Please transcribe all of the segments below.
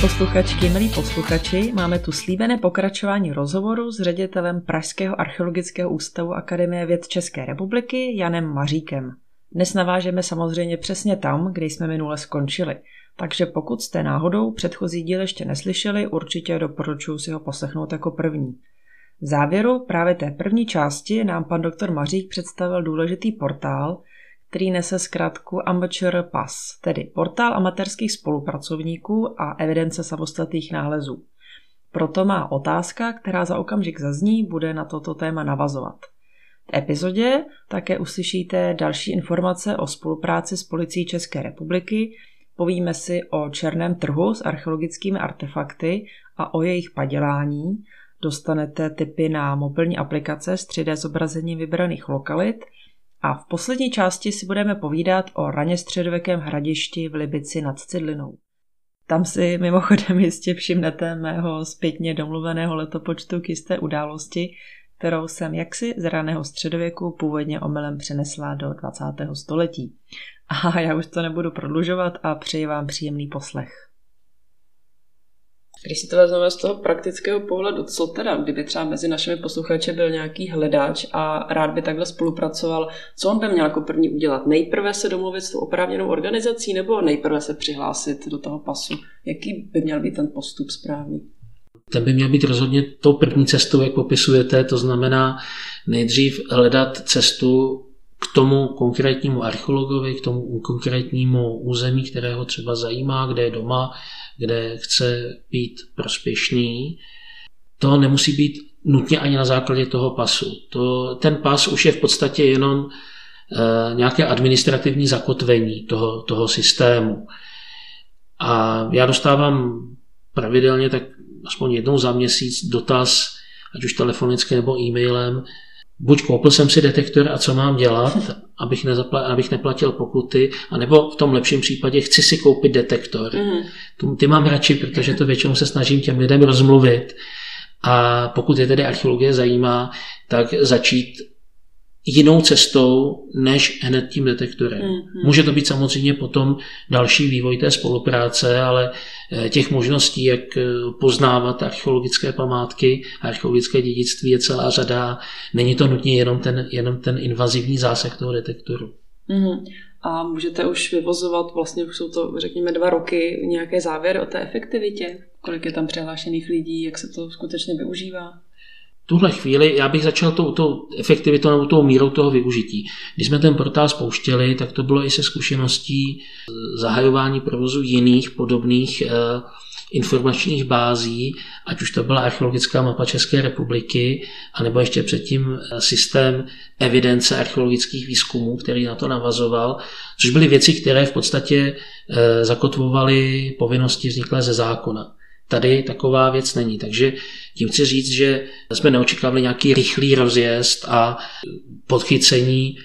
posluchačky, milí posluchači, máme tu slíbené pokračování rozhovoru s ředitelem Pražského archeologického ústavu Akademie věd České republiky Janem Maříkem. Dnes navážeme samozřejmě přesně tam, kde jsme minule skončili. Takže pokud jste náhodou předchozí díl ještě neslyšeli, určitě doporučuji si ho poslechnout jako první. V závěru právě té první části nám pan doktor Mařík představil důležitý portál, který nese zkrátku Amateur Pass, tedy portál amatérských spolupracovníků a evidence samostatných nálezů. Proto má otázka, která za okamžik zazní, bude na toto téma navazovat. V epizodě také uslyšíte další informace o spolupráci s policií České republiky, povíme si o černém trhu s archeologickými artefakty a o jejich padělání, dostanete tipy na mobilní aplikace s 3D zobrazením vybraných lokalit – a v poslední části si budeme povídat o raně středověkém hradišti v Libici nad Cidlinou. Tam si mimochodem jistě všimnete mého zpětně domluveného letopočtu k jisté události, kterou jsem jaksi z raného středověku původně omylem přenesla do 20. století. A já už to nebudu prodlužovat a přeji vám příjemný poslech. Když si to vezmeme z toho praktického pohledu, co teda, kdyby třeba mezi našimi posluchači byl nějaký hledáč a rád by takhle spolupracoval, co on by měl jako první udělat? Nejprve se domluvit s tou oprávněnou organizací nebo nejprve se přihlásit do toho pasu? Jaký by měl být ten postup správný? Ten by měl být rozhodně tou první cestou, jak popisujete, to znamená nejdřív hledat cestu k tomu konkrétnímu archeologovi, k tomu konkrétnímu území, které ho třeba zajímá, kde je doma, kde chce být prospěšný. To nemusí být nutně ani na základě toho pasu. To, ten pas už je v podstatě jenom e, nějaké administrativní zakotvení toho, toho systému. A já dostávám pravidelně tak aspoň jednou za měsíc dotaz, ať už telefonicky nebo e-mailem, buď koupil jsem si detektor a co mám dělat, abych, nezapla- abych neplatil pokuty, anebo v tom lepším případě chci si koupit detektor. Mm-hmm. Ty mám radši, protože to většinou se snažím těm lidem rozmluvit. A pokud je tedy archeologie zajímá, tak začít jinou cestou než hned tím detektorem. Mm-hmm. Může to být samozřejmě potom další vývoj té spolupráce, ale eh, těch možností, jak eh, poznávat archeologické památky, archeologické dědictví je celá řada. Není to nutně jenom ten, jenom ten invazivní zásah toho detektoru. Mm-hmm. A můžete už vyvozovat, vlastně už jsou to, řekněme, dva roky, nějaké závěry o té efektivitě? Kolik je tam přihlášených lidí, jak se to skutečně využívá? Tuhle chvíli já bych začal tou, tou efektivitou nebo tou mírou toho využití. Když jsme ten portál spouštěli, tak to bylo i se zkušeností zahajování provozu jiných podobných eh, informačních bází, ať už to byla archeologická mapa České republiky, anebo ještě předtím eh, systém evidence archeologických výzkumů, který na to navazoval, což byly věci, které v podstatě eh, zakotvovaly povinnosti vzniklé ze zákona. Tady taková věc není. Takže tím chci říct, že jsme neočekávali nějaký rychlý rozjezd a podchycení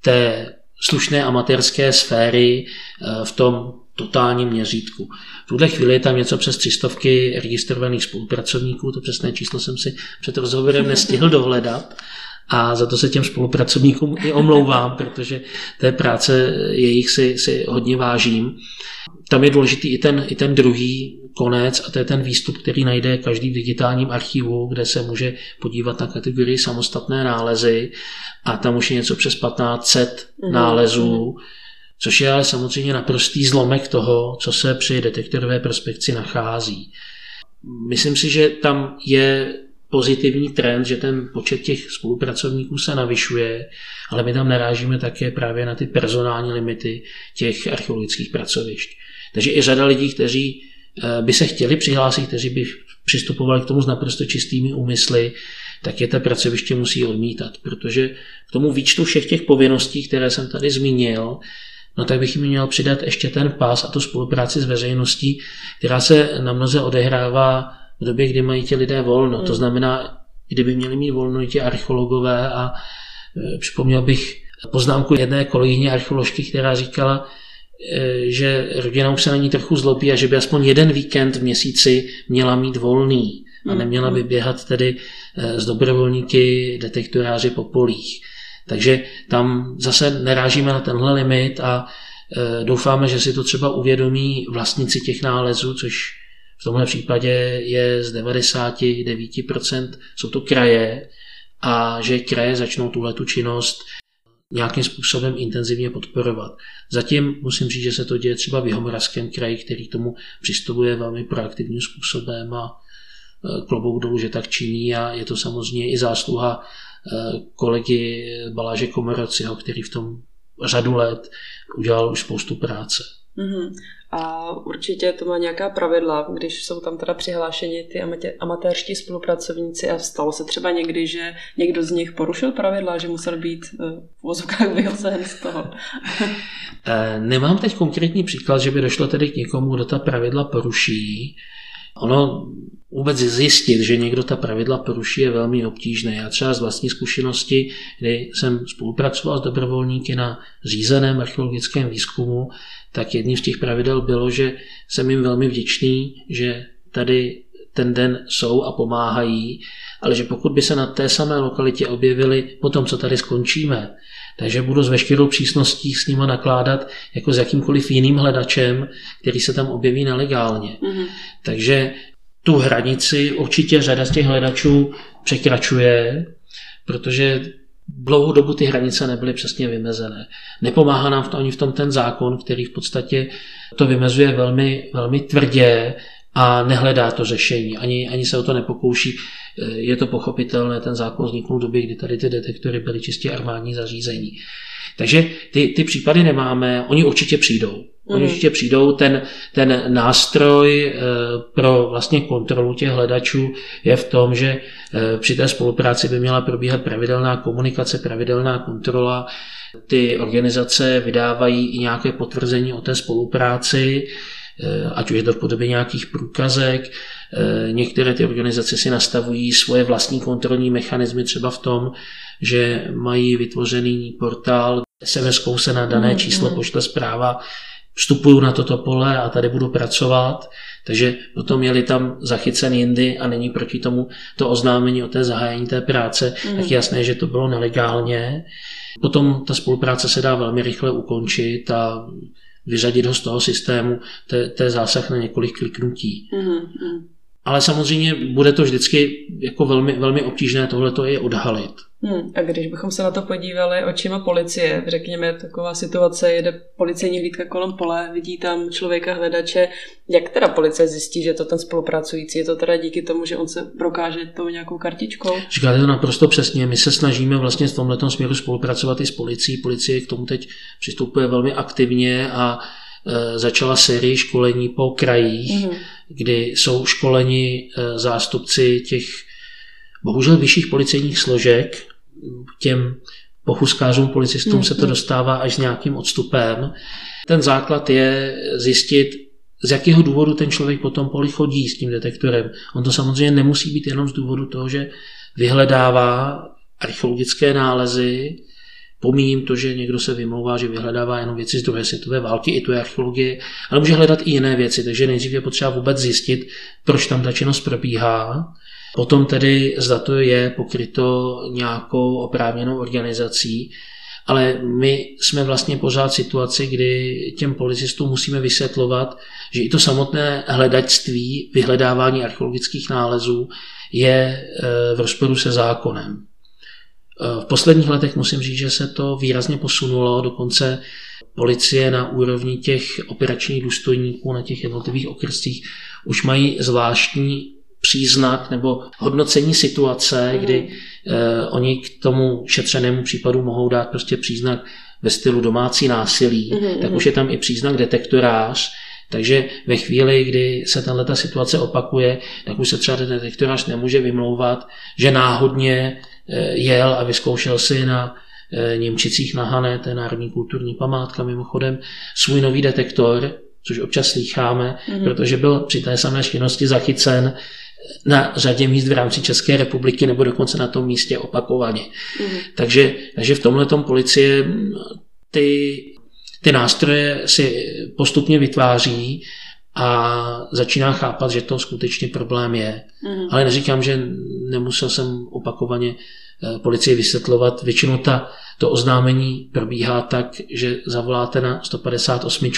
té slušné amatérské sféry eh, v tom totálním měřítku. V tuhle chvíli je tam něco přes třistovky registrovaných spolupracovníků, to přesné číslo jsem si před rozhovorem nestihl dohledat a za to se těm spolupracovníkům i omlouvám, protože té práce jejich si, si hodně vážím. Tam je důležitý i ten, i ten druhý konec a to je ten výstup, který najde každý v digitálním archivu, kde se může podívat na kategorii samostatné nálezy a tam už je něco přes 1500 mm. nálezů, což je ale samozřejmě naprostý zlomek toho, co se při detektorové prospekci nachází. Myslím si, že tam je pozitivní trend, že ten počet těch spolupracovníků se navyšuje, ale my tam narážíme také právě na ty personální limity těch archeologických pracovišť. Takže i řada lidí, kteří eh, by se chtěli přihlásit, kteří by přistupovali k tomu s naprosto čistými úmysly, tak je ta pracoviště musí odmítat, protože k tomu výčtu všech těch povinností, které jsem tady zmínil, no tak bych jim měl přidat ještě ten pás a tu spolupráci s veřejností, která se na mnoze odehrává v době, kdy mají ti lidé volno. Hmm. To znamená, kdyby měli mít volno i ti archeologové a e, připomněl bych poznámku jedné kolegyně archeoložky, která říkala, e, že rodina už se na ní trochu zlobí a že by aspoň jeden víkend v měsíci měla mít volný a hmm. neměla by běhat tedy e, s dobrovolníky, detektoráři po polích. Takže tam zase nerážíme na tenhle limit a doufáme, že si to třeba uvědomí vlastníci těch nálezů, což v tomhle případě je z 99% jsou to kraje a že kraje začnou tuhle tu činnost nějakým způsobem intenzivně podporovat. Zatím musím říct, že se to děje třeba v Jihomoravském kraji, který tomu přistupuje velmi proaktivním způsobem a e, klobouk dolů, že tak činí a je to samozřejmě i zásluha e, kolegy Baláže Komorociho, který v tom řadu let udělal už spoustu práce. Mm-hmm. A určitě to má nějaká pravidla, když jsou tam teda přihlášeni ty amatérští spolupracovníci a stalo se třeba někdy, že někdo z nich porušil pravidla, že musel být eh, v vozovkách vyhozen z toho. Eh, nemám teď konkrétní příklad, že by došlo tedy k někomu, kdo ta pravidla poruší. Ono vůbec zjistit, že někdo ta pravidla poruší, je velmi obtížné. Já třeba z vlastní zkušenosti, kdy jsem spolupracoval s dobrovolníky na řízeném archeologickém výzkumu, tak jedním z těch pravidel bylo, že jsem jim velmi vděčný, že tady ten den jsou a pomáhají, ale že pokud by se na té samé lokalitě objevili po tom, co tady skončíme, takže budu s veškerou přísností s nima nakládat jako s jakýmkoliv jiným hledačem, který se tam objeví nelegálně. Mm-hmm. Takže tu hranici určitě řada z těch hledačů překračuje, protože dlouhou dobu ty hranice nebyly přesně vymezené. Nepomáhá nám v tom ani v tom ten zákon, který v podstatě to vymezuje velmi, velmi tvrdě a nehledá to řešení, ani, ani se o to nepokouší. Je to pochopitelné, ten zákon vzniknul v době, kdy tady ty detektory byly čistě armádní zařízení. Takže ty, ty případy nemáme, oni určitě přijdou. Oni mm. určitě přijdou, ten, ten nástroj eh, pro vlastně kontrolu těch hledačů je v tom, že eh, při té spolupráci by měla probíhat pravidelná komunikace, pravidelná kontrola. Ty organizace vydávají i nějaké potvrzení o té spolupráci, ať už je to v podobě nějakých průkazek. Některé ty organizace si nastavují svoje vlastní kontrolní mechanismy třeba v tom, že mají vytvořený portál, SMS-kou se na dané mm, číslo mm. pošle zpráva, vstupuju na toto pole a tady budu pracovat, takže potom je tam zachycen jindy a není proti tomu to oznámení o té zahájení té práce, mm. tak je jasné, že to bylo nelegálně. Potom ta spolupráce se dá velmi rychle ukončit a vyřadit ho z toho systému, to je zásah na několik kliknutí. Mm. Ale samozřejmě bude to vždycky jako velmi, velmi obtížné tohleto je odhalit. Hmm. A když bychom se na to podívali očima policie, řekněme, taková situace, jede policejní hlídka kolem pole, vidí tam člověka hledače, jak teda policie zjistí, že to ten spolupracující, je to teda díky tomu, že on se prokáže tou nějakou kartičkou? Říkáte to naprosto přesně. My se snažíme vlastně v tomto směru spolupracovat i s policií. Policie k tomu teď přistupuje velmi aktivně a e, začala série školení po krajích, mm-hmm. kdy jsou školeni e, zástupci těch bohužel vyšších policejních složek, těm pochuskářům, policistům hmm, se to hmm. dostává až s nějakým odstupem. Ten základ je zjistit, z jakého důvodu ten člověk potom poli chodí s tím detektorem. On to samozřejmě nemusí být jenom z důvodu toho, že vyhledává archeologické nálezy, Pomíním to, že někdo se vymlouvá, že vyhledává jenom věci z druhé světové války, i to je archeologie, ale může hledat i jiné věci, takže nejdřív je potřeba vůbec zjistit, proč tam ta činnost probíhá Potom tedy zda to je pokryto nějakou oprávněnou organizací, ale my jsme vlastně pořád v situaci, kdy těm policistům musíme vysvětlovat, že i to samotné hledačství, vyhledávání archeologických nálezů je e, v rozporu se zákonem. E, v posledních letech musím říct, že se to výrazně posunulo, dokonce policie na úrovni těch operačních důstojníků na těch jednotlivých okrscích už mají zvláštní příznak nebo hodnocení situace, mm. kdy eh, oni k tomu šetřenému případu mohou dát prostě příznak ve stylu domácí násilí, mm. tak už je tam i příznak detektorář, takže ve chvíli, kdy se tahle situace opakuje, tak už se třeba ten detektorář nemůže vymlouvat, že náhodně eh, jel a vyzkoušel si na eh, Němčicích na Hané, to je národní kulturní památka mimochodem, svůj nový detektor, což občas slýcháme, mm. protože byl při té samé činnosti zachycen na řadě míst v rámci České republiky nebo dokonce na tom místě opakovaně. Mm. Takže, takže v tomhle policie ty, ty nástroje si postupně vytváří a začíná chápat, že to skutečně problém je. Mm. Ale neříkám, že nemusel jsem opakovaně policii vysvětlovat. Většinou ta, to oznámení probíhá tak, že zavoláte na 158,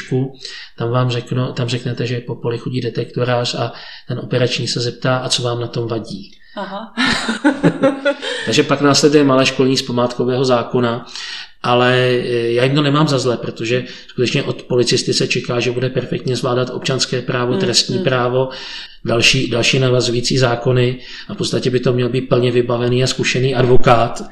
tam vám řekno, tam řeknete, že po poli chodí detektorář a ten operační se zeptá, a co vám na tom vadí. Aha. Takže pak následuje malé školní z památkového zákona, ale eh, já jim to nemám za zle, protože skutečně od policisty se čeká, že bude perfektně zvládat občanské právo, mm, trestní mm. právo, další, další navazující zákony a v podstatě by to měl být plně vybavený a zkušený advokát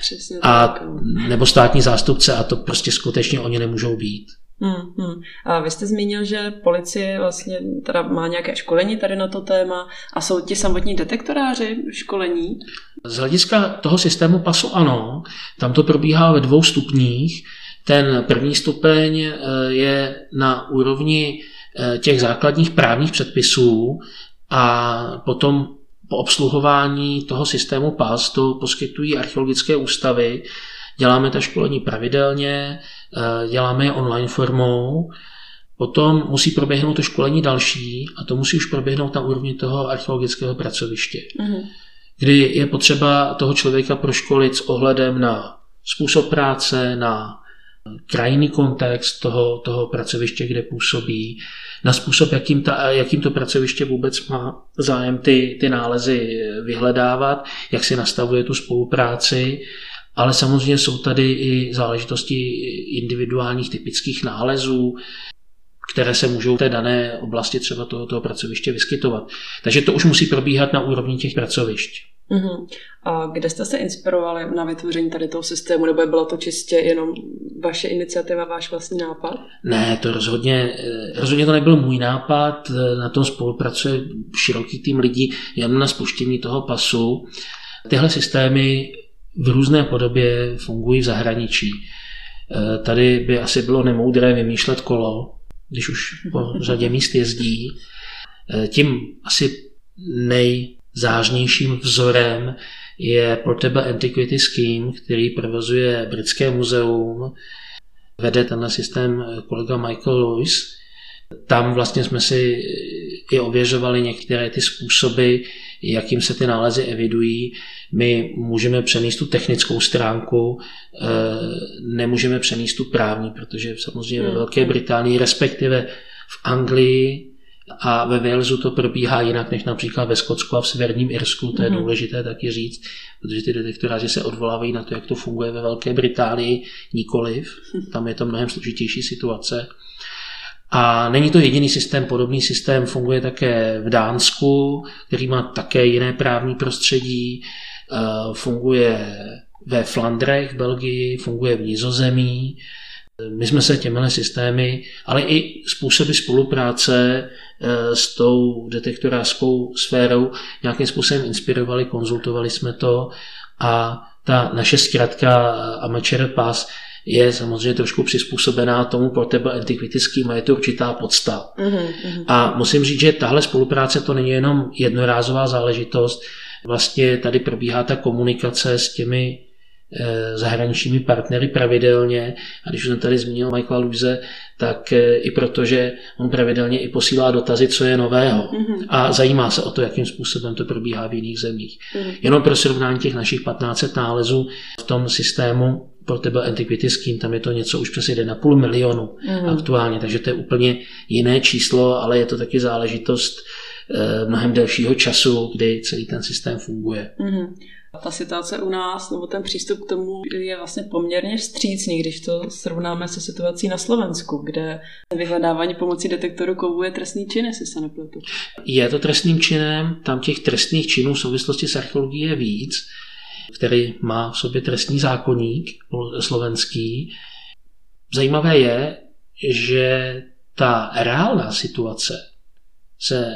Přesně a, tak. nebo státní zástupce a to prostě skutečně oni nemůžou být. Hmm, hmm. A vy jste zmínil, že policie vlastně teda má nějaké školení tady na to téma a jsou ti samotní detektoráři školení? Z hlediska toho systému pasu ano, tam to probíhá ve dvou stupních. Ten první stupeň eh, je na úrovni eh, těch základních právních předpisů a potom po obsluhování toho systému PAS to poskytují archeologické ústavy. Děláme ta školení pravidelně, Eh, děláme je online formou, Potom musí proběhnout to školení další a to musí už proběhnout na úrovni toho archeologického pracoviště. Mm-hmm. Kdy je potřeba toho člověka proškolit s ohledem na způsob práce, na krajinný kontext toho, toho pracoviště, kde působí, na způsob, jakým, ta, jakým to pracoviště vůbec má zájem ty, ty nálezy vyhledávat, jak si nastavuje tu spolupráci ale samozřejmě jsou tady i záležitosti individuálních typických nálezů, které se můžou v té dané oblasti třeba toho, toho pracoviště vyskytovat. Takže to už musí probíhat na úrovni těch pracovišť. Uh-huh. A kde jste se inspirovali na vytvoření tady toho systému, nebo bylo to čistě jenom vaše iniciativa, váš vlastní nápad? Ne, to rozhodně, rozhodně to nebyl můj nápad, na tom spolupracuje široký tým lidí jen na spuštění toho pasu. Tyhle systémy v různé podobě fungují v zahraničí. E, tady by asi bylo nemoudré vymýšlet kolo, když už po řadě míst jezdí. E, tím asi nejzářnějším vzorem je Portable Antiquity Scheme, který provozuje Britské muzeum. Vede tenhle systém kolega Michael Lewis. Tam vlastně jsme si i ověřovali některé ty způsoby, jakým se ty nálezy evidují. My můžeme přenést tu technickou stránku, eh, nemůžeme přenést tu právní, protože samozřejmě ve hmm, Velké. Británii, respektive v Anglii a ve Walesu to probíhá jinak než například ve Skotsku a v Severním Irsku, to je hmm. důležité taky říct, protože ty detektoráři se odvolávají na to, jak to funguje ve Velké Británii, nikoliv. Tam je to mnohem složitější situace. A není to jediný systém, podobný systém funguje také v Dánsku, který má také jiné právní prostředí, eh, funguje ve Flandrech v Belgii, funguje v Nizozemí. My jsme se těmihle systémy, ale i způsoby spolupráce eh, s tou detektorářskou sférou nějakým způsobem inspirovali, konzultovali jsme to a ta naše zkratka Amateur Pass je samozřejmě trošku přizpůsobená tomu Portable Antiquity Scheme, je to určitá podsta. Mm-hmm. A musím říct, že tahle spolupráce to není jenom jednorázová záležitost, vlastně tady probíhá ta komunikace s těmi eh, zahraničními partnery pravidelně. A když už jsem tady zmínil Michaela Luise, tak eh, i protože on pravidelně i posílá dotazy, co je nového. Mm-hmm. A zajímá se o to, jakým způsobem to probíhá v jiných zemích. Mm-hmm. Jenom pro srovnání těch našich 1500 nálezů v tom systému Portable Antiquity Scheme, tam je to něco už přes 1,5 milionu mm. aktuálně, takže to je úplně jiné číslo, ale je to taky záležitost eh, mnohem delšího času, kdy celý ten systém funguje. Mm. Ta situace u nás, nebo ten přístup k tomu je vlastně poměrně vstřícný, když to srovnáme se situací na Slovensku, kde vyhledávání pomocí detektoru kovů je trestný čin, jestli se nepletu. Je to trestným činem, tam těch trestných činů v souvislosti s archeologií je víc který má v sobě trestní zákonník slovenský. Zajímavé je, že ta reálná situace se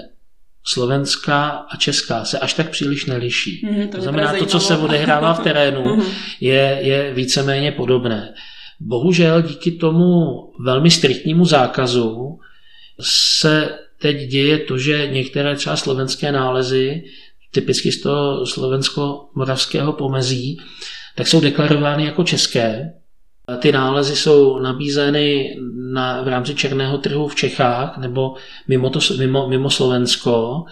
slovenská a česká se až tak příliš neliší. Mm, to, to znamená, to, co se odehrává v terénu, mhm. je, je víceméně podobné. Bohužel díky tomu velmi striktnímu zákazu se teď děje to, že některé třeba slovenské nálezy typicky z toho slovensko-moravského pomezí, tak jsou deklarovány jako české. Ty nálezy jsou nabízeny na, v rámci černého trhu v Čechách nebo mimo, to, mimo, mimo Slovensko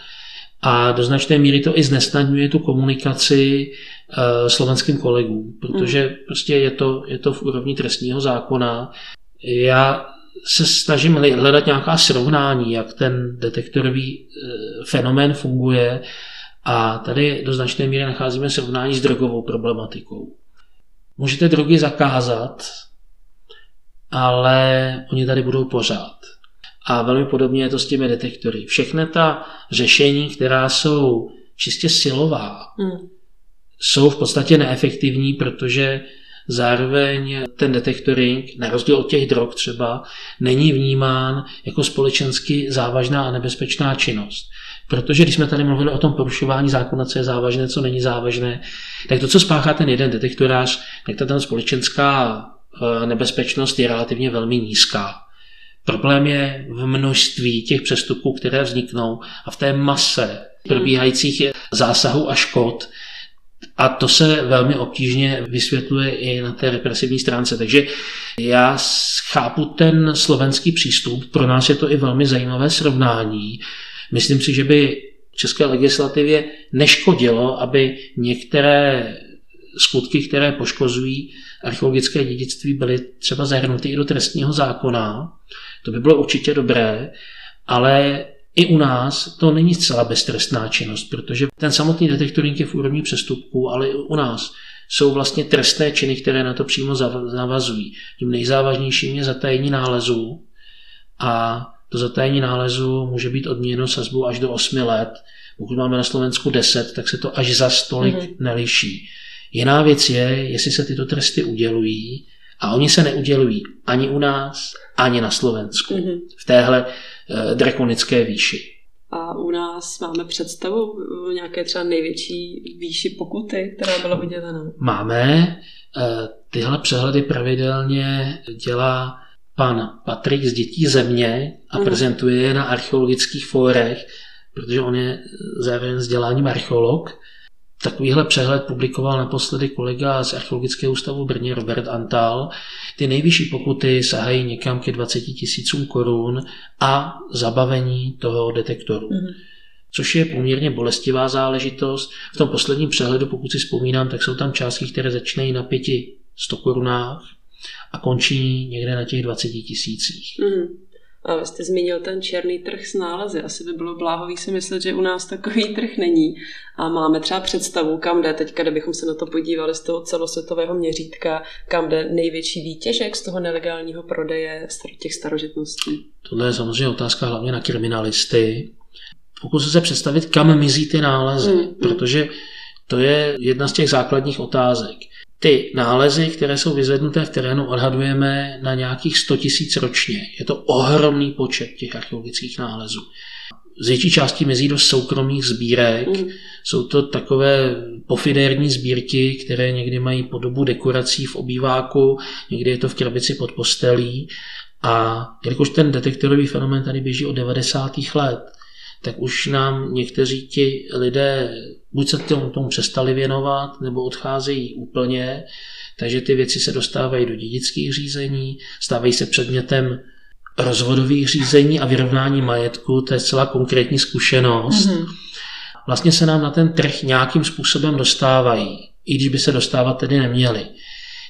a do značné míry to i znesnadňuje tu komunikaci uh, slovenským kolegům, protože mm. prostě je to, je to v úrovni trestního zákona. Já se snažím hledat nějaká srovnání, jak ten detektorový uh, fenomén funguje a tady do značné míry nacházíme srovnání s drogovou problematikou. Můžete drogy zakázat, ale oni tady budou pořád. A velmi podobně je to s těmi detektory. Všechny ta řešení, která jsou čistě silová, hmm. jsou v podstatě neefektivní, protože zároveň ten detektoring, na rozdíl od těch drog třeba, není vnímán jako společensky závažná a nebezpečná činnost. Protože když jsme tady mluvili o tom porušování zákona, co je závažné, co není závažné, tak to, co spáchá ten jeden detektorář, tak ta tam společenská eh, nebezpečnost je relativně velmi nízká. Problém je v množství těch přestupků, které vzniknou a v té mase probíhajících zásahů a škod. A to se velmi obtížně vysvětluje i na té represivní stránce. Takže já chápu ten slovenský přístup. Pro nás je to i velmi zajímavé srovnání. Myslím si, že by české legislativě neškodilo, aby některé skutky, které poškozují archeologické dědictví, byly třeba zahrnuty i do trestního zákona. To by bylo určitě dobré, ale i u nás to není zcela beztrestná činnost, protože ten samotný detektoring je v úrovni přestupků, ale i u nás jsou vlastně trestné činy, které na to přímo navazují. Tím nejzávažnějším je zatajení nálezu a to zatajení nálezu může být odměněno sazbou až do 8 let. Pokud máme na Slovensku 10, tak se to až za stolik mm-hmm. neliší. Jiná věc je, jestli se tyto tresty udělují a oni se neudělují ani u nás, ani na Slovensku mm-hmm. v téhle uh, drakonické výši. A u nás máme představu nějaké třeba největší výši pokuty, která byla udělena? Máme. Uh, tyhle přehledy pravidelně dělá pan Patrik z Dětí země a mm. prezentuje je na archeologických fórech, protože on je zároveň vzděláním archeolog. Takovýhle přehled publikoval naposledy kolega z Archeologického ústavu v Brně Robert Antal. Ty nejvyšší pokuty sahají někam ke 20 tisícům korun a zabavení toho detektoru. Mm-hmm. Což je poměrně bolestivá záležitost. V tom posledním přehledu, pokud si vzpomínám, tak jsou tam částky, které začínají na 500 korunách a končí někde na těch 20 tisících. Mm. A vy jste zmínil ten černý trh s nálezy. Asi by bylo bláhový si myslet, že u nás takový trh není. A máme třeba představu, kam jde teďka, kdybychom se na to podívali z toho celosvětového měřítka, kam jde největší výtěžek z toho nelegálního prodeje těch starožitností. Tohle je samozřejmě otázka hlavně na kriminalisty. Pokud se představit, kam mizí ty nálezy, mm, protože to je jedna z těch základních otázek. Ty nálezy, které jsou vyzvednuté v terénu, odhadujeme na nějakých 100 tisíc ročně. Je to ohromný počet těch archeologických nálezů. Z větší části mizí do soukromých sbírek. Mm. Jsou to takové pofidérní sbírky, které někdy mají podobu dekorací v obýváku, někdy je to v krabici pod postelí. A jelikož ten detektorový fenomén tady běží od 90. let, tak už nám někteří ti lidé buď se tomu, tomu přestali věnovat, nebo odcházejí úplně, takže ty věci se dostávají do dědických řízení, stávají se předmětem rozvodových řízení a vyrovnání majetku, to je celá konkrétní zkušenost. Mm-hmm. Vlastně se nám na ten trh nějakým způsobem dostávají, i když by se dostávat tedy neměli.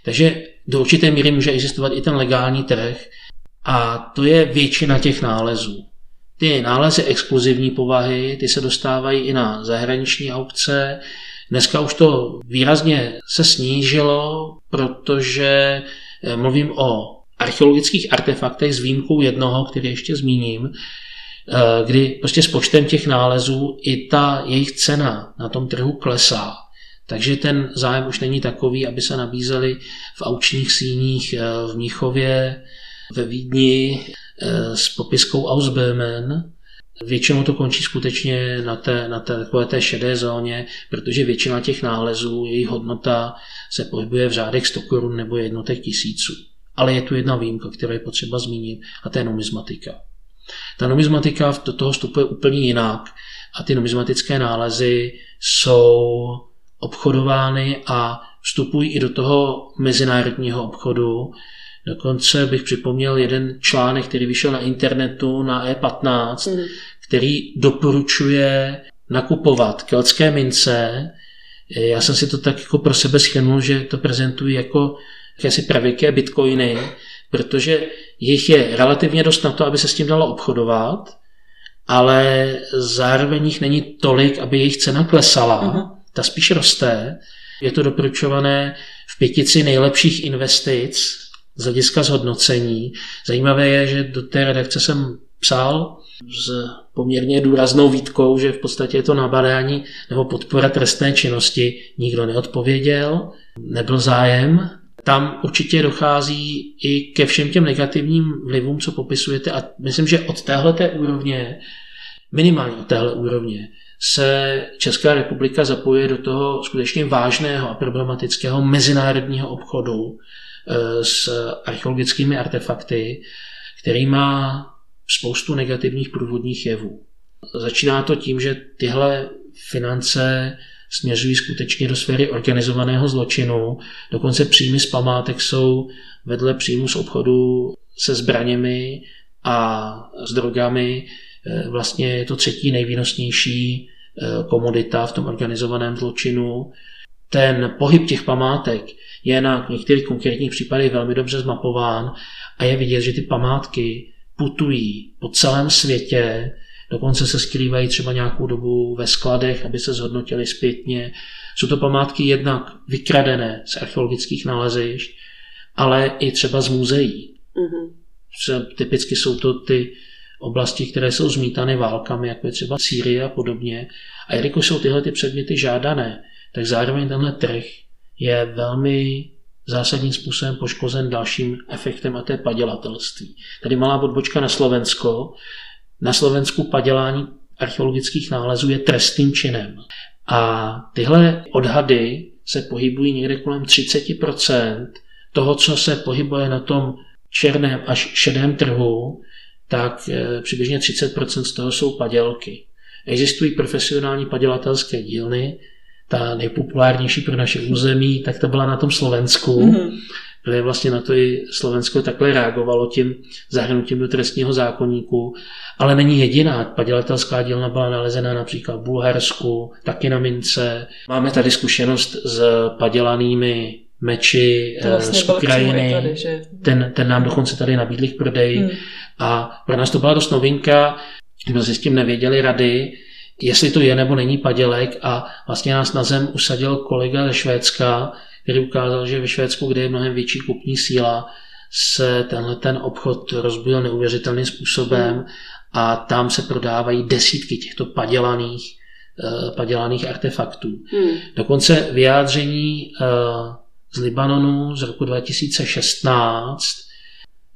Takže do určité míry může existovat i ten legální trh a to je většina těch nálezů. Ty nálezy exkluzivní povahy, ty se dostávají i na zahraniční aukce. Dneska už to výrazně se snížilo, protože eh, mluvím o archeologických artefaktech s výjimkou jednoho, který ještě zmíním, eh, kdy prostě s počtem těch nálezů i ta jejich cena na tom trhu klesá. Takže ten zájem už není takový, aby se nabízely v aučních síních eh, v Míchově, ve Vídni, s popiskou Ausböhmen. Většinou to končí skutečně na té, na té takové té šedé zóně, protože většina těch nálezů, jejich hodnota se pohybuje v řádech 100 korun nebo jednotek tisíců. Ale je tu jedna výjimka, kterou je potřeba zmínit, a to je numizmatika. Ta numizmatika do toho vstupuje úplně jinak a ty numizmatické nálezy jsou obchodovány a vstupují i do toho mezinárodního obchodu, Dokonce bych připomněl jeden článek, který vyšel na internetu na E15, mm. který doporučuje nakupovat keltské mince. Já jsem si to tak jako pro sebe schrnul, že to prezentují jako jakési pravěké bitcoiny, protože jich je relativně dost na to, aby se s tím dalo obchodovat, ale zároveň jich není tolik, aby jejich cena klesala. Uh-huh. Ta spíš roste. Je to doporučované v pětici nejlepších investic z hlediska zhodnocení. Zajímavé je, že do té redakce jsem psal s poměrně důraznou výtkou, že v podstatě je to nabadání nebo podpora trestné činnosti. Nikdo neodpověděl, nebyl zájem. Tam určitě dochází i ke všem těm negativním vlivům, co popisujete a myslím, že od téhle úrovně, minimálně od téhle úrovně, se Česká republika zapojuje do toho skutečně vážného a problematického mezinárodního obchodu s archeologickými artefakty, který má spoustu negativních průvodních jevů. Začíná to tím, že tyhle finance směřují skutečně do sféry organizovaného zločinu. Dokonce příjmy z památek jsou vedle příjmu z obchodu se zbraněmi a s drogami eh, vlastně je to třetí nejvýnosnější eh, komodita v tom organizovaném zločinu. Ten pohyb těch památek je na některých konkrétních případech velmi dobře zmapován a je vidět, že ty památky putují po celém světě, dokonce se skrývají třeba nějakou dobu ve skladech, aby se zhodnotili zpětně. Jsou to památky jednak vykradené z archeologických nalezišť, ale i třeba z muzeí. Mm-hmm. Typicky jsou to ty oblasti, které jsou zmítány válkami, jako je třeba Sýrie a podobně. A jelikož jsou tyhle ty předměty žádané, tak zároveň tenhle trh je velmi zásadním způsobem poškozen dalším efektem a to je padělatelství. Tady malá odbočka na Slovensko. Na Slovensku padělání archeologických nálezů je trestným činem. A tyhle odhady se pohybují někde kolem 30% toho, co se pohybuje na tom černém až šedém trhu, tak eh, přibližně 30% z toho jsou padělky. Existují profesionální padělatelské dílny, ta nejpopulárnější pro naše území, tak to byla na tom Slovensku. Mm-hmm. Protože vlastně na to i Slovensko takhle reagovalo tím zahrnutím do trestního zákonníku. Ale není jediná. Padělatelská dílna byla nalezena například v Bulharsku, taky na mince. Máme tady zkušenost s padělanými meči vlastně z Ukrajiny. Tady, že... ten, ten nám dokonce tady nabídli k prodeji. Hmm. A pro nás to byla dost novinka. My jsme s tím nevěděli rady jestli to je nebo není padělek a vlastně nás na zem usadil kolega ze Švédska, který ukázal, že ve Švédsku, kde je mnohem větší kupní síla, se tenhle ten obchod rozbudil neuvěřitelným způsobem a tam se prodávají desítky těchto padělaných, uh, padělaných artefaktů. Hmm. Dokonce vyjádření uh, z Libanonu z roku 2016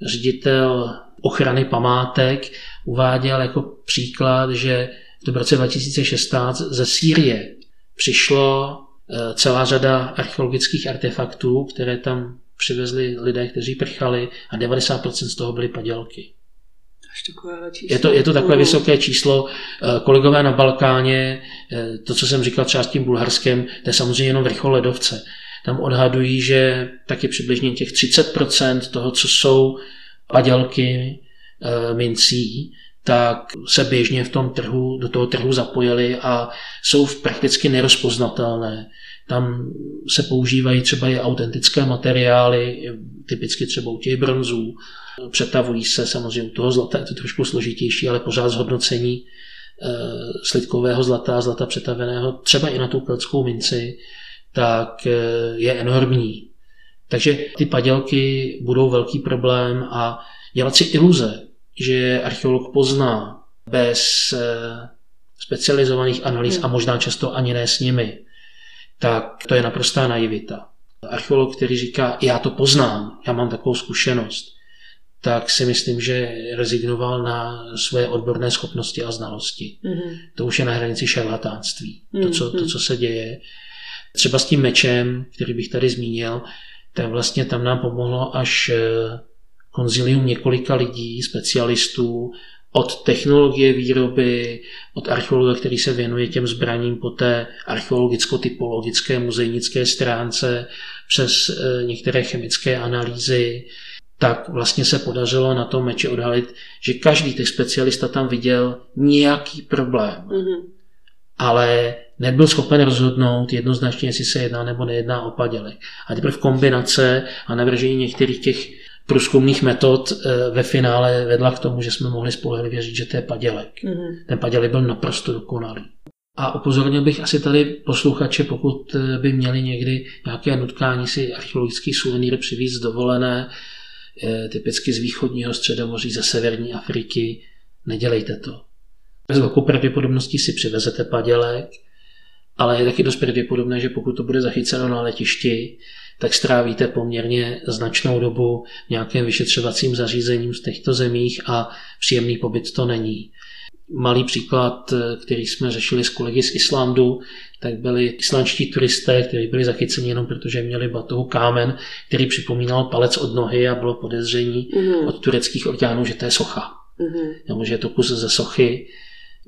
ředitel ochrany památek uváděl jako příklad, že v roce 2016 ze Sýrie přišlo eh, celá řada archeologických artefaktů, které tam přivezli lidé, kteří prchali a 90% z toho byly padělky. Je to, je to takové vysoké číslo. Eh, kolegové na Balkáně, eh, to, co jsem říkal třeba s tím Bulharskem, to je samozřejmě jenom vrchol ledovce. Tam odhadují, že taky přibližně těch 30% toho, co jsou padělky mincí, tak se běžně v tom trhu, do toho trhu zapojili a jsou prakticky nerozpoznatelné. Tam se používají třeba i autentické materiály, typicky třeba u těch bronzů. Přetavují se samozřejmě u toho zlata, je to trošku složitější, ale pořád zhodnocení eh, slidkového zlata, zlata přetaveného, třeba i na tu keltskou minci, tak eh, je enormní. Takže ty padělky budou velký problém a dělat si iluze, že archeolog pozná bez eh, specializovaných analýz hmm. a možná často ani ne s nimi, tak to je naprostá naivita. Archeolog, který říká, já to poznám, já mám takovou zkušenost, tak si myslím, že rezignoval na své odborné schopnosti a znalosti. Mm-hmm. To už je na hranici šarlatánství. Mm-hmm. To, co, to, hmm. co se děje. Třeba s tím mečem, který bych tady zmínil, tak vlastně tam nám pomohlo až eh, konzilium několika lidí, specialistů, od technologie výroby, od archeologa, který se věnuje těm zbraním po té archeologicko-typologické muzejnické stránce, přes e, některé chemické analýzy, tak vlastně se podařilo na tom meči odhalit, že každý těch specialista tam viděl nějaký problém. Mm-hmm. ale nebyl schopen rozhodnout jednoznačně, jestli se jedná nebo nejedná o padělek. A teprve kombinace a navržení některých těch průzkumných metod eh, ve finále vedla k tomu, že jsme mohli spolehlivě říct, že to je padělek. Mm-hmm. Ten padělek byl naprosto dokonalý. A upozornil bych asi tady posluchače, pokud eh, by měli někdy nějaké nutkání si archeologický suvenýr přivízt dovolené, eh, typicky z východního středomoří, ze severní Afriky, nedělejte to. Bez velkou pravděpodobností si přivezete padělek, ale je taky dost pravděpodobné, že pokud to bude zachyceno na letišti, tak strávíte poměrně značnou dobu nějakým vyšetřovacím zařízením v těchto zemích a příjemný pobyt to není. Malý příklad, který jsme řešili s kolegy z Islandu, tak byli islandští turisté, kteří byli zachyceni jenom protože měli batohu kámen, který připomínal palec od nohy a bylo podezření mm. od tureckých orgánů, že to je socha. Mm. Nebo že je to kus ze sochy.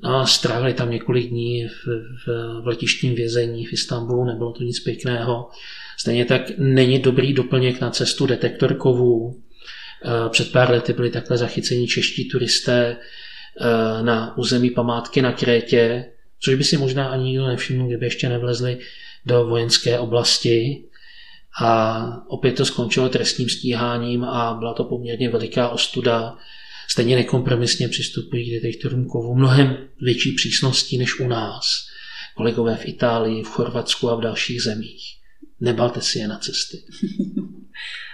No a strávili tam několik dní v, v, v letištním vězení v Istanbulu, nebylo to nic pěkného. Stejně tak není dobrý doplněk na cestu detektor kovů. Eh, před pár lety byli takhle zachyceni čeští turisté eh, na území památky na Krétě, což by si možná ani nikdo nevšiml, kdyby ještě nevlezli do vojenské oblasti. A opět to skončilo trestním stíháním a byla to poměrně veliká ostuda. Stejně nekompromisně přistupují k detektorům kovu mnohem větší přísností než u nás. Kolegové v Itálii, v Chorvatsku a v dalších zemích. Nebalte si je na cesty.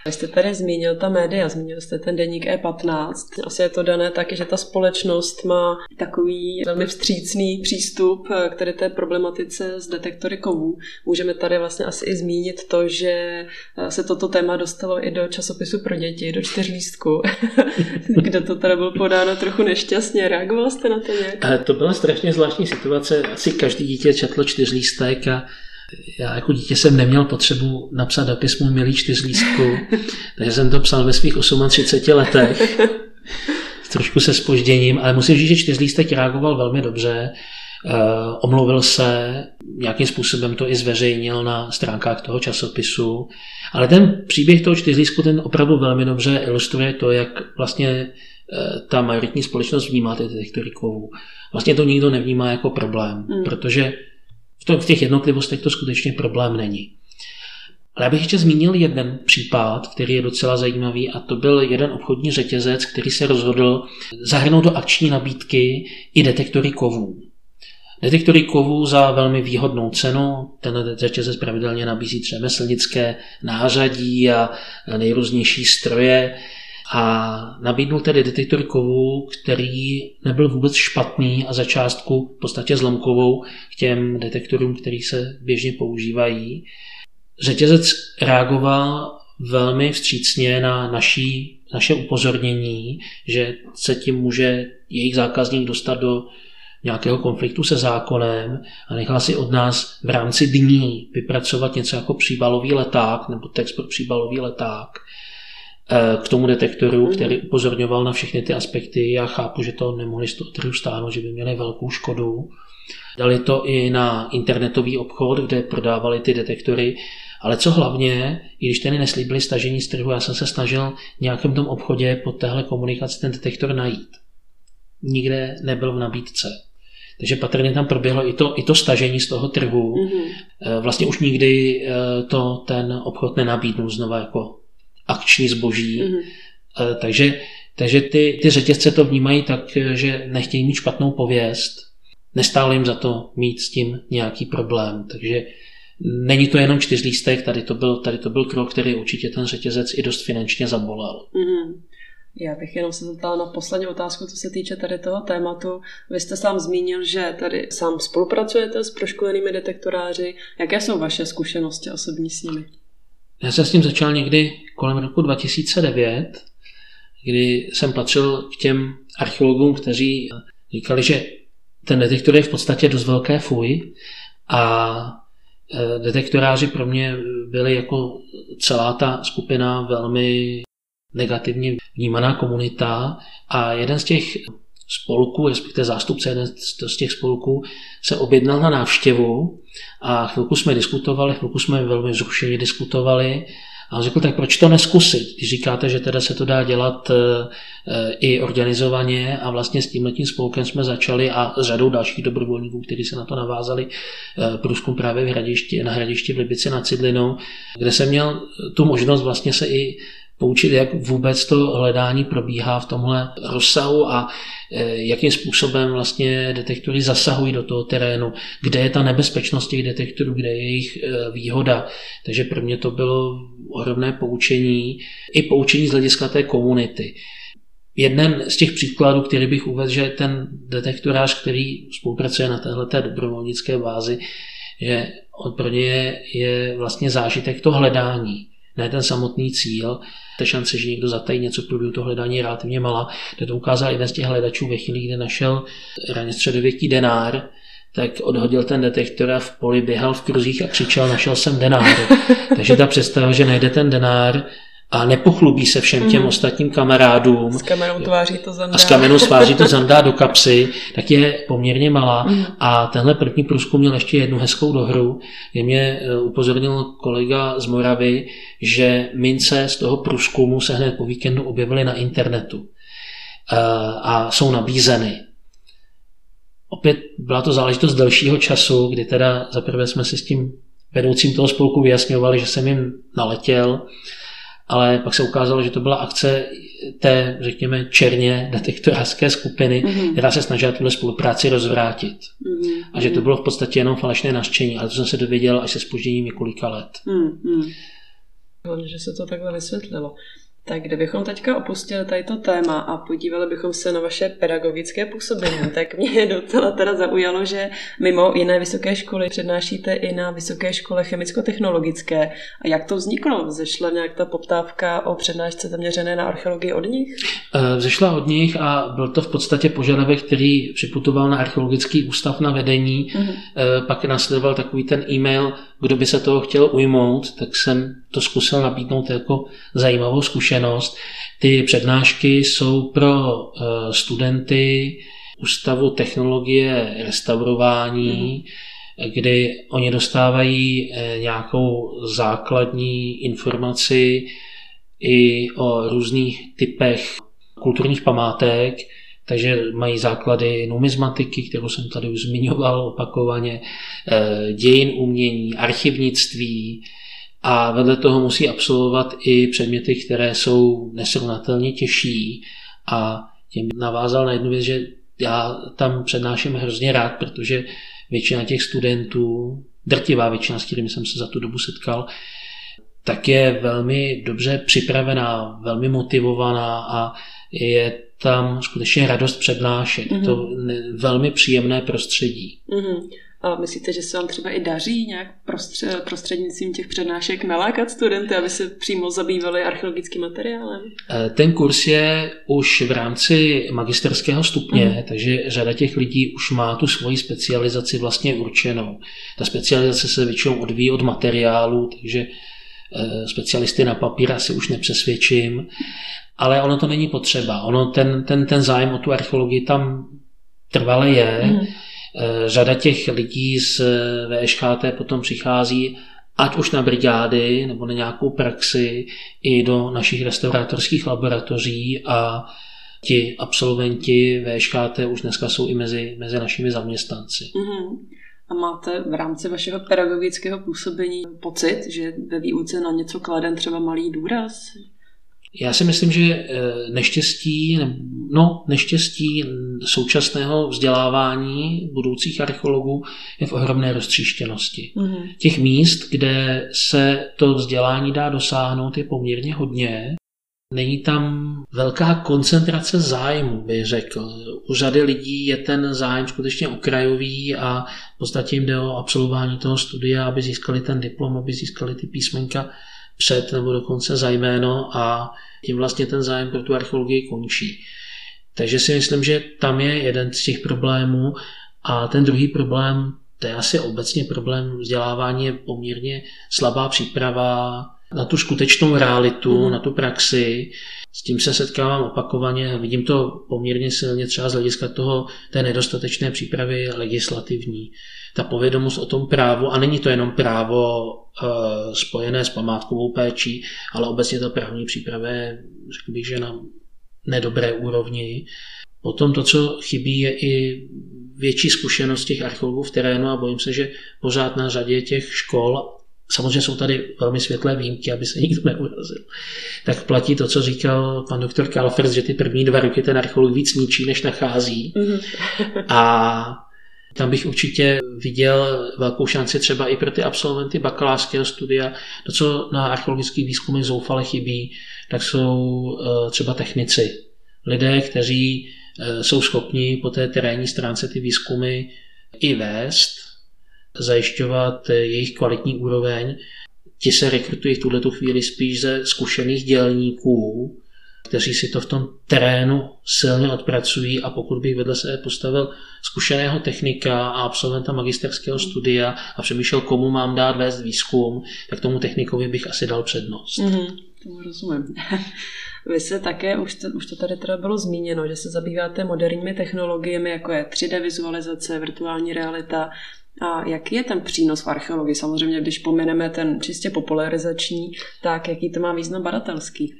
Vy jste tady zmínil ta média, zmínil jste ten deník E15. Asi je to dané tak, že ta společnost má takový velmi vstřícný přístup k tady té problematice z detektory kovů. Můžeme tady vlastně asi i zmínit to, že se toto téma dostalo i do časopisu pro děti, do čtyřlístku, kde to teda bylo podáno trochu nešťastně. Reagoval jste na to nějak? To byla strašně zvláštní situace. Asi každý dítě četlo čtyřlístek a já jako dítě jsem neměl potřebu napsat dopis můj milý čtyřlístku, takže jsem to psal ve svých 38 letech, trošku se spožděním, ale musím říct, že čtyřlístek reagoval velmi dobře, eh, omluvil se, nějakým způsobem to i zveřejnil na stránkách toho časopisu, ale ten příběh toho čtyřlístku ten opravdu velmi dobře ilustruje to, jak vlastně eh, ta majoritní společnost vnímá ty detektory kovů. Vlastně to nikdo nevnímá jako problém, mm. protože v těch jednotlivostech to skutečně problém není. Ale já bych ještě zmínil jeden případ, který je docela zajímavý, a to byl jeden obchodní řetězec, který se rozhodl zahrnout do akční nabídky i detektory kovů. Detektory kovů za velmi výhodnou cenu. Ten řetězec pravidelně nabízí řemeslnické nářadí a nejrůznější stroje a nabídnul tedy detektor kovů, který nebyl vůbec špatný a za částku v podstatě zlomkovou k těm detektorům, který se běžně používají. Řetězec reagoval velmi vstřícně na naší, naše upozornění, že se tím může jejich zákazník dostat do nějakého konfliktu se zákonem a nechal si od nás v rámci dní vypracovat něco jako příbalový leták nebo text pro příbalový leták, k tomu detektoru, mhm. který upozorňoval na všechny ty aspekty. Já chápu, že to nemohli z toho trhu stáhnout, že by měli velkou škodu. Dali to i na internetový obchod, kde prodávali ty detektory, ale co hlavně, i když ten neslíbili stažení z trhu, já jsem se snažil v nějakém tom obchodě po téhle komunikaci ten detektor najít. Nikde nebyl v nabídce. Takže patrně tam proběhlo i to, i to stažení z toho trhu. Mm-hmm. Vlastně už nikdy eh, to ten obchod nenabídnul znova jako akční zboží. Mm-hmm. Takže, takže ty, ty řetězce to vnímají tak, že nechtějí mít špatnou pověst, nestálo jim za to mít s tím nějaký problém. Takže není to jenom čtyřlístek, tady to byl, tady to byl krok, který určitě ten řetězec i dost finančně zabolel. Mm-hmm. Já bych jenom se zeptala na poslední otázku, co se týče tady toho tématu. Vy jste sám zmínil, že tady sám spolupracujete s proškolenými detektoráři. Jaké jsou vaše zkušenosti osobní s nimi? Já jsem s tím začal někdy kolem roku 2009, kdy jsem patřil k těm archeologům, kteří říkali, že ten detektor je v podstatě dost velké fuj a e, detektoráři pro mě byli jako celá ta skupina velmi negativně vnímaná komunita a jeden z těch spolků, respektive zástupce jeden z těch spolků, se objednal na návštěvu a chvilku jsme diskutovali, chvilku jsme velmi zrušeně diskutovali A on řekl, tak proč to neskusit, když říkáte, že teda se to dá dělat e, i organizovaně a vlastně s tímhletím spolkem jsme začali a s řadou dalších dobrovolníků, kteří se na to navázali, e, průzkum právě v hradišti, na hradišti v Libici nad Cidlinou, kde jsem měl tu možnost vlastně se i poučit, jak vůbec to hledání probíhá v tomhle rozsahu a e, jakým způsobem vlastně detektory zasahují do toho terénu, kde je ta nebezpečnost těch detektorů, kde je jejich e, výhoda. Takže pro mě to bylo ohromné poučení, i poučení z hlediska té komunity. Jeden z těch příkladů, který bych uvedl, že ten detektorář, který spolupracuje na této dobrovolnické bázi, že pro ně je vlastně zážitek to hledání ne ten samotný cíl. Ta šance, že někdo zatají něco v průběhu toho hledání je relativně malá. To, to ukázal jeden z těch hledačů ve chvíli, kdy našel raně středověký denár, tak odhodil ten detektor a v poli běhal v kruzích a křičel, našel jsem denár. Takže ta představa, že najde ten denár, a nepochlubí se všem těm mm. ostatním kamarádům. S kamerou tváří to zandá. A s kamerou tváří to zandá do kapsy, tak je poměrně malá. Mm. A tenhle první průzkum měl ještě jednu hezkou dohru. Je mě e, upozornil kolega z Moravy, že mince z toho průzkumu se hned po víkendu objevily na internetu e, a jsou nabízeny. Opět byla to záležitost delšího času, kdy teda zaprvé jsme si s tím vedoucím toho spolku vyjasňovali, že jsem jim naletěl ale pak se ukázalo, že to byla akce té, řekněme, černě detektorářské skupiny, mm-hmm. která se snažila tuhle spolupráci rozvrátit. Mm-hmm. A že to bylo v podstatě jenom falešné naštění, ale to jsem se dověděl až se spožděním několika let. Mm-hmm. Že se to takhle vysvětlilo. Tak kdybychom teďka opustili tady to téma a podívali bychom se na vaše pedagogické působení, tak mě docela teda zaujalo, že mimo jiné vysoké školy přednášíte i na Vysoké škole chemicko-technologické. A jak to vzniklo? Vzešla nějak ta poptávka o přednášce zaměřené na archeologii od nich? Eh, vzešla od nich a byl to v podstatě požadavek, který připutoval na archeologický ústav na vedení. Mm-hmm. Pak následoval takový ten e-mail, kdo by se toho chtěl ujmout, tak jsem to zkusil nabídnout jako zajímavou zkušenost. Ty přednášky jsou pro eh, studenty Ústavu technologie restaurování, mm. kdy oni dostávají eh, nějakou základní informaci i o různých typech kulturních památek, takže mají základy numizmatiky, kterou jsem tady už zmiňoval opakovaně, eh, dějin umění, archivnictví a vedle toho musí absolvovat i předměty, které jsou nesrovnatelně těžší. A tím navázal na jednu věc, že já tam přednáším hrozně rád, protože většina těch studentů, drtivá většina, s kterými jsem se za tu dobu setkal, tak je velmi dobře připravená, velmi motivovaná a je tam skutečně radost přednášet. Mm-hmm. To velmi příjemné prostředí. Mm-hmm. A myslíte, že se vám třeba i daří nějak prostřednictvím těch přednášek nalákat studenty, aby se přímo zabývali archeologickým materiálem? Eh, ten kurz je už v rámci magisterského stupně, mm. takže řada těch lidí už má tu svoji specializaci vlastně určenou. Ta specializace se většinou odvíjí od materiálu, takže eh, specialisty na papír asi už nepřesvědčím, ale ono to není potřeba. Ono ten, ten, ten zájem o tu archeologii tam trvale je. Mm. Řada těch lidí z VŠKT potom přichází ať už na brigády nebo na nějakou praxi i do našich restaurátorských laboratoří a ti absolventi VŠKT už dneska jsou i mezi, mezi našimi zaměstnanci. Mm-hmm. A máte v rámci vašeho pedagogického působení pocit, že ve výuce na něco kladen třeba malý důraz? Já si myslím, že eh, neštěstí, no, neštěstí současného vzdělávání budoucích archeologů je v ohromné roztříštěnosti. Mm-hmm. Těch míst, kde se to vzdělání dá dosáhnout, je poměrně hodně. Není tam velká koncentrace zájmu, bych řekl. U řady lidí je ten zájem skutečně okrajový a v podstatě jim jde o absolvování toho studia, aby získali ten diplom, aby získali ty písmenka před nebo dokonce za jméno a tím vlastně ten zájem pro tu archeologii končí. Takže si myslím, že tam je jeden z těch problémů a ten druhý problém, to je asi obecně problém vzdělávání, je poměrně slabá příprava na tu skutečnou realitu, mm. na tu praxi. S tím se setkávám opakovaně, vidím to poměrně silně třeba z hlediska toho, té nedostatečné přípravy legislativní. Ta povědomost o tom právu, a není to jenom právo e, spojené s památkovou péčí, ale obecně ta právní příprava je, řekl bych, že na nedobré úrovni. Potom to, co chybí, je i větší zkušenost těch archeologů v terénu a bojím se, že pořád na řadě těch škol Samozřejmě jsou tady velmi světlé výjimky, aby se nikdo neurazil. Tak platí to, co říkal pan doktor Kalfers, že ty první dva roky ten archeolog víc ničí, než nachází. Mm-hmm. A tam bych určitě viděl velkou šanci třeba i pro ty absolventy bakalářského studia. To, co na archeologických výzkumech zoufale chybí, tak jsou eh, třeba technici. Lidé, kteří eh, jsou schopni po té terénní stránce ty výzkumy i vést, zajišťovat jejich kvalitní úroveň. Ti se rekrutují v tuto chvíli spíš ze zkušených dělníků, kteří si to v tom terénu silně odpracují a pokud bych vedle sebe postavil zkušeného technika a absolventa magisterského studia a přemýšlel, komu mám dát vést výzkum, tak tomu technikovi bych asi dal přednost. Mm-hmm, tomu rozumím. Vy se také, už to, už to tady teda bylo zmíněno, že se zabýváte moderními technologiemi, jako je 3D vizualizace, virtuální realita, a jaký je ten přínos v archeologii? Samozřejmě, když pomineme ten čistě popularizační, tak jaký to má význam badatelský?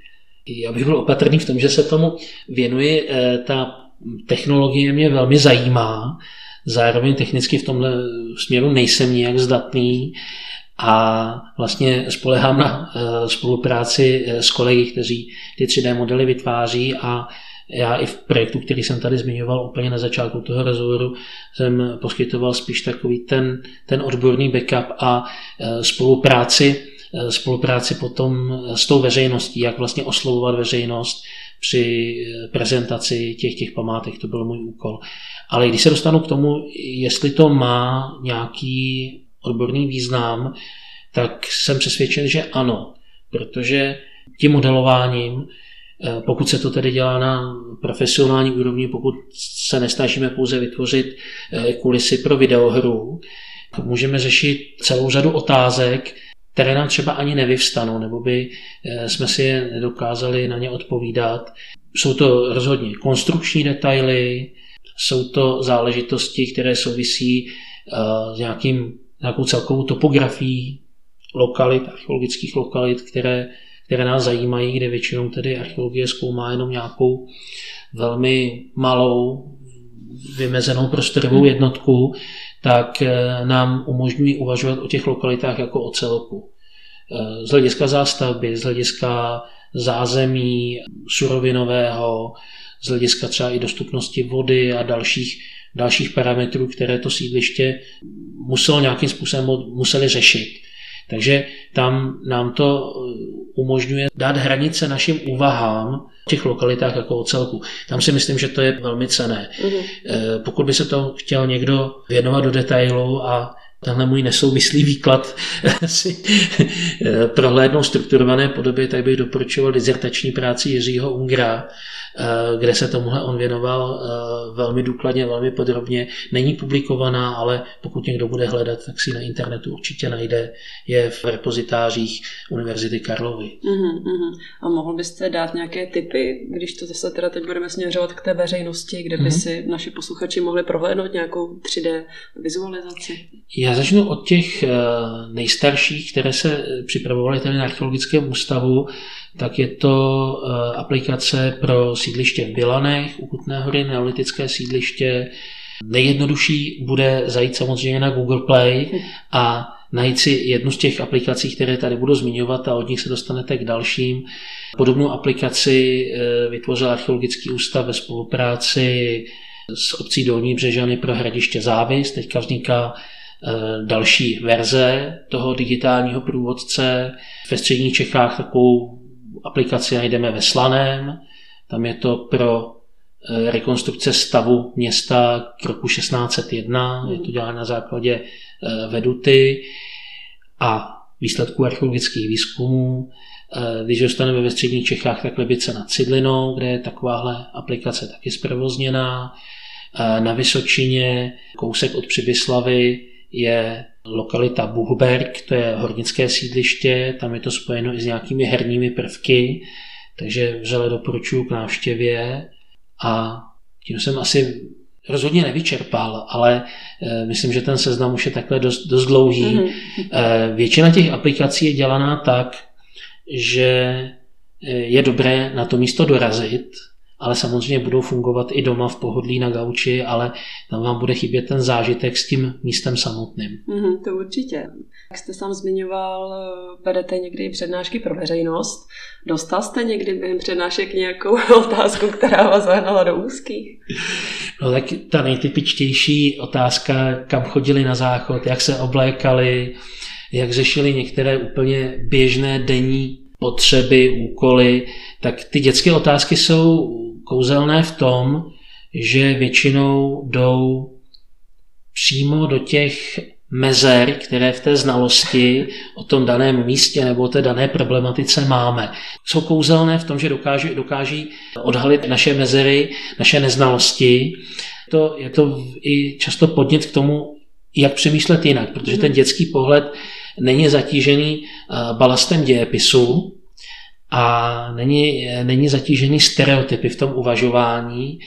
Já bych byl opatrný v tom, že se tomu věnuji. Eh, ta technologie mě velmi zajímá, zároveň technicky v tomhle směru nejsem nijak zdatný a vlastně spolehám na eh, spolupráci eh, s kolegy, kteří ty 3D modely vytváří a já i v projektu, který jsem tady zmiňoval úplně na začátku toho rozhovoru, jsem poskytoval spíš takový ten, ten odborný backup a e, spolupráci, e, spolupráci potom s tou veřejností, jak vlastně oslovovat veřejnost při e, prezentaci těch, těch památek, to byl můj úkol. Ale když se dostanu k tomu, jestli to má nějaký odborný význam, tak jsem přesvědčen, že ano, protože tím modelováním pokud se to tedy dělá na profesionální úrovni, pokud se nesnažíme pouze vytvořit eh, kulisy pro videohru, můžeme řešit celou řadu otázek, které nám třeba ani nevyvstanou, nebo by eh, jsme si je nedokázali na ně odpovídat. Jsou to rozhodně konstrukční detaily, jsou to záležitosti, které souvisí s nějakým, nějakou celkovou topografií lokalit, archeologických lokalit, které které nás zajímají, kde většinou tedy archeologie zkoumá jenom nějakou velmi malou vymezenou prostorovou hmm. jednotku, tak eh, nám umožňují uvažovat o těch lokalitách jako o celku. Eh, z hlediska zástavby, z hlediska zázemí surovinového, z hlediska třeba i dostupnosti vody a dalších, dalších parametrů, které to sídliště muselo nějakým způsobem museli řešit. Takže tam nám to eh, umožňuje dát hranice našim úvahám v těch lokalitách jako o celku. Tam si myslím, že to je velmi cené. Mm-hmm. Pokud by se to chtěl někdo věnovat do detailu a tenhle můj nesouvislý výklad si eh, prohlédnou strukturované podobě, tak bych doporučoval dizertační práci Jiřího Ungra, Eh, kde se tomuhle on věnoval eh, velmi důkladně, velmi podrobně. Není publikovaná, ale pokud někdo bude hledat, tak si na internetu určitě najde. Je v repozitářích Univerzity Karlovy. Uh-huh, uh-huh. A mohl byste dát nějaké typy, když to zase teda teď budeme směřovat k té veřejnosti, kde by uh-huh. si naši posluchači mohli prohlédnout nějakou 3D vizualizaci? Já začnu od těch eh, nejstarších, které se připravovaly tady na archeologickém ústavu tak je to eh, aplikace pro sídliště v Bilanech, u Kutné hory, neolitické sídliště. Nejjednodušší bude zajít samozřejmě na Google Play a najít si jednu z těch aplikací, které tady budu zmiňovat a od nich se dostanete k dalším. Podobnou aplikaci eh, vytvořil Archeologický ústav ve spolupráci s obcí Dolní Břežany pro hradiště Závis. Teďka vzniká eh, další verze toho digitálního průvodce. Ve středních Čechách takovou aplikaci najdeme ve Slaném, tam je to pro eh, rekonstrukce stavu města k roku 1601, je to děláno na základě eh, veduty a výsledků archeologických výzkumů. Eh, když dostaneme ve středních Čechách, tak Lebice nad Cidlinou, kde je takováhle aplikace taky zprovozněná. Na Vysočině, kousek od Přibyslavy, je lokalita Buchberg, to je hornické sídliště, tam je to spojeno i s nějakými herními prvky, takže vřele doporučuji k návštěvě a tím jsem asi rozhodně nevyčerpal, ale e, myslím, že ten seznam už je takhle dost, dost dlouhý. Mm-hmm. E, většina těch aplikací je dělaná tak, že e, je dobré na to místo dorazit, ale samozřejmě budou fungovat i doma v pohodlí na gauči, ale tam vám bude chybět ten zážitek s tím místem samotným. Mm, to určitě. Jak jste sám zmiňoval, vedete někdy přednášky pro veřejnost. Dostal jste někdy během přednášek nějakou otázku, která vás zahnala do úzkých? No tak ta nejtypičtější otázka, kam chodili na záchod, jak se oblékali, jak řešili některé úplně běžné denní potřeby, úkoly, tak ty dětské otázky jsou kouzelné v tom, že většinou jdou přímo do těch mezer, které v té znalosti o tom daném místě nebo o té dané problematice máme. Jsou kouzelné v tom, že dokáží, dokáží odhalit naše mezery, naše neznalosti. To, je to i často podnět k tomu, jak přemýšlet jinak, protože ten dětský pohled není zatížený eh, balastem dějepisu, a není, není zatížený stereotypy v tom uvažování.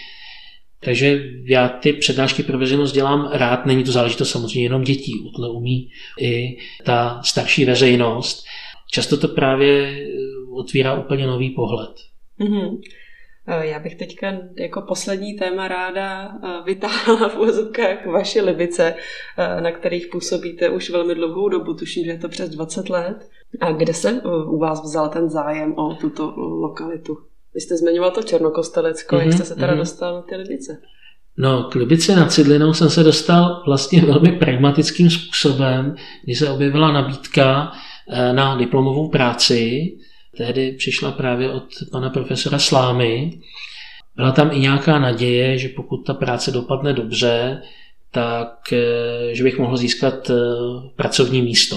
Takže já ty přednášky pro veřejnost dělám rád, není to záležitost samozřejmě jenom dětí, tohle umí i ta starší veřejnost. Často to právě otvírá úplně nový pohled. Mm-hmm. Já bych teďka jako poslední téma ráda vytáhla v úvozovkách vaše Libice, na kterých působíte už velmi dlouhou dobu, tuším, že je to přes 20 let. A kde se uh, u vás vzal ten zájem o tuto lokalitu? Vy jste zmiňoval to Černokostelecko, mm-hmm, jak jste se teda mm-hmm. dostal na ty Libice? No, k Libice nad Cidlinou jsem se dostal vlastně velmi pragmatickým způsobem, když se objevila nabídka eh, na diplomovou práci. Tehdy přišla právě od pana profesora Slámy. Byla tam i nějaká naděje, že pokud ta práce dopadne dobře, tak eh, že bych mohl získat eh, pracovní místo.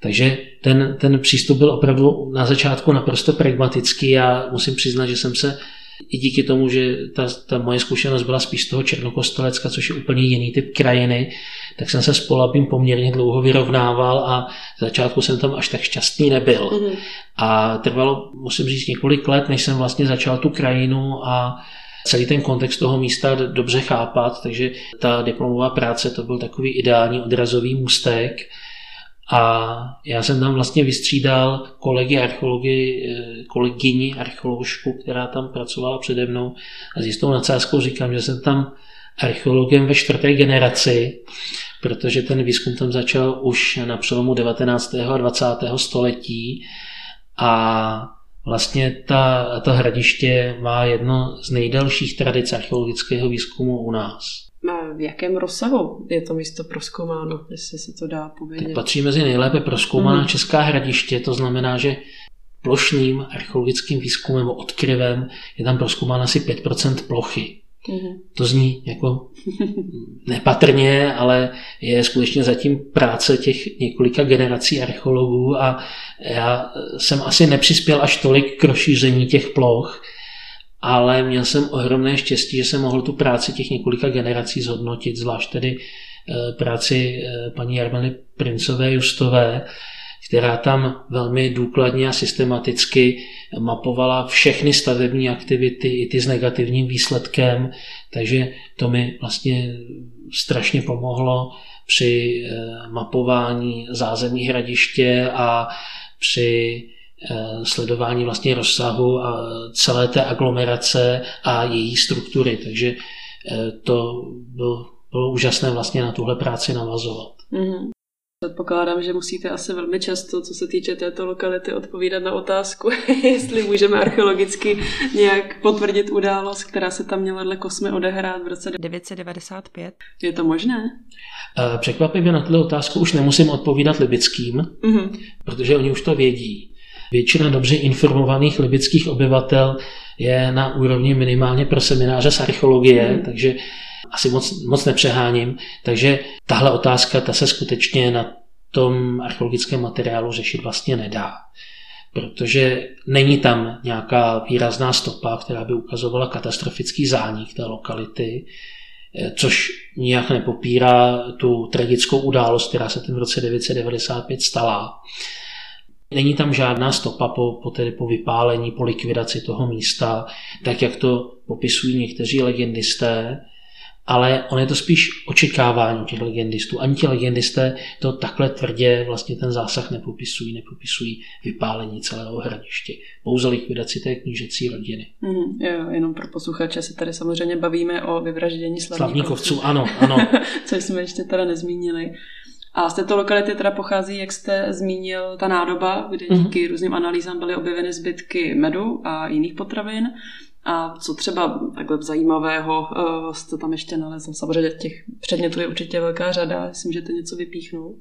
Takže ten, ten přístup byl opravdu na začátku naprosto pragmatický. Já musím přiznat, že jsem se i díky tomu, že ta, ta moje zkušenost byla spíš z toho Černokostelecka, což je úplně jiný typ krajiny, tak jsem se s Polabím poměrně dlouho vyrovnával a v začátku jsem tam až tak šťastný nebyl. Mm-hmm. A trvalo, musím říct, několik let, než jsem vlastně začal tu krajinu a celý ten kontext toho místa dobře chápat, takže ta diplomová práce to byl takový ideální odrazový můstek, a já jsem tam vlastně vystřídal kolegy archeology, eh, kolegyni archeoložku, která tam pracovala přede mnou a s jistou nadsázkou říkám, že jsem tam archeologem ve čtvrté generaci, protože ten výzkum tam začal už na přelomu 19. a 20. století a vlastně ta, ta hradiště má jedno z nejdelších tradic archeologického výzkumu u nás. V jakém rozsahu je to místo proskoumáno, jestli se to dá povědět? Tak patří mezi nejlépe proskoumaná mm. česká hradiště, to znamená, že plošným archeologickým výzkumem nebo odkryvem je tam proskoumána asi 5% plochy. Mm. To zní jako nepatrně, ale je skutečně zatím práce těch několika generací archeologů a já jsem asi nepřispěl až tolik k rozšíření těch ploch, ale měl jsem ohromné štěstí, že jsem mohl tu práci těch několika generací zhodnotit, zvlášť tedy eh, práci eh, paní Jarmely Princové Justové, která tam velmi důkladně a systematicky mapovala všechny stavební aktivity, i ty s negativním výsledkem, takže to mi vlastně strašně pomohlo při eh, mapování zázemí hradiště a při sledování vlastně rozsahu a celé té aglomerace a její struktury. Takže eh, to bylo, bylo úžasné vlastně na tuhle práci navazovat. Mm-hmm. Předpokládám, že musíte asi velmi často, co se týče této lokality, odpovídat na otázku, jestli můžeme archeologicky nějak potvrdit událost, která se tam měla dle Kosmy odehrát v roce 995. Je to možné? Eh, překvapivě na tuto otázku už nemusím odpovídat libickým, mm-hmm. protože oni už to vědí. Většina dobře informovaných libických obyvatel je na úrovni minimálně pro semináře z archeologie, mm. takže asi moc, moc nepřeháním. Takže tahle otázka, ta se skutečně na tom archeologickém materiálu řešit vlastně nedá. Protože není tam nějaká výrazná stopa, která by ukazovala katastrofický zánik té lokality. což nijak nepopírá tu tragickou událost, která se ten v roce 995 stala. Není tam žádná stopa po, po, tedy po vypálení, po likvidaci toho místa, tak jak to popisují někteří legendisté, ale on je to spíš očekávání těch legendistů. Ani ti legendisté to takhle tvrdě vlastně ten zásah nepopisují, nepopisují vypálení celého hradiště, pouze likvidaci té knížecí rodiny. Mm, jo, jenom pro posluchače se tady samozřejmě bavíme o vyvraždění slavníkovců. Slavníkovců, ano, ano. Což jsme ještě teda nezmínili. A z této lokality teda pochází, jak jste zmínil, ta nádoba, kde díky mm-hmm. různým analýzám byly objeveny zbytky medu a jiných potravin. A co třeba takhle zajímavého uh, jste tam ještě nalezl? Samozřejmě těch předmětů je určitě velká řada, myslím, že to něco vypíchnout.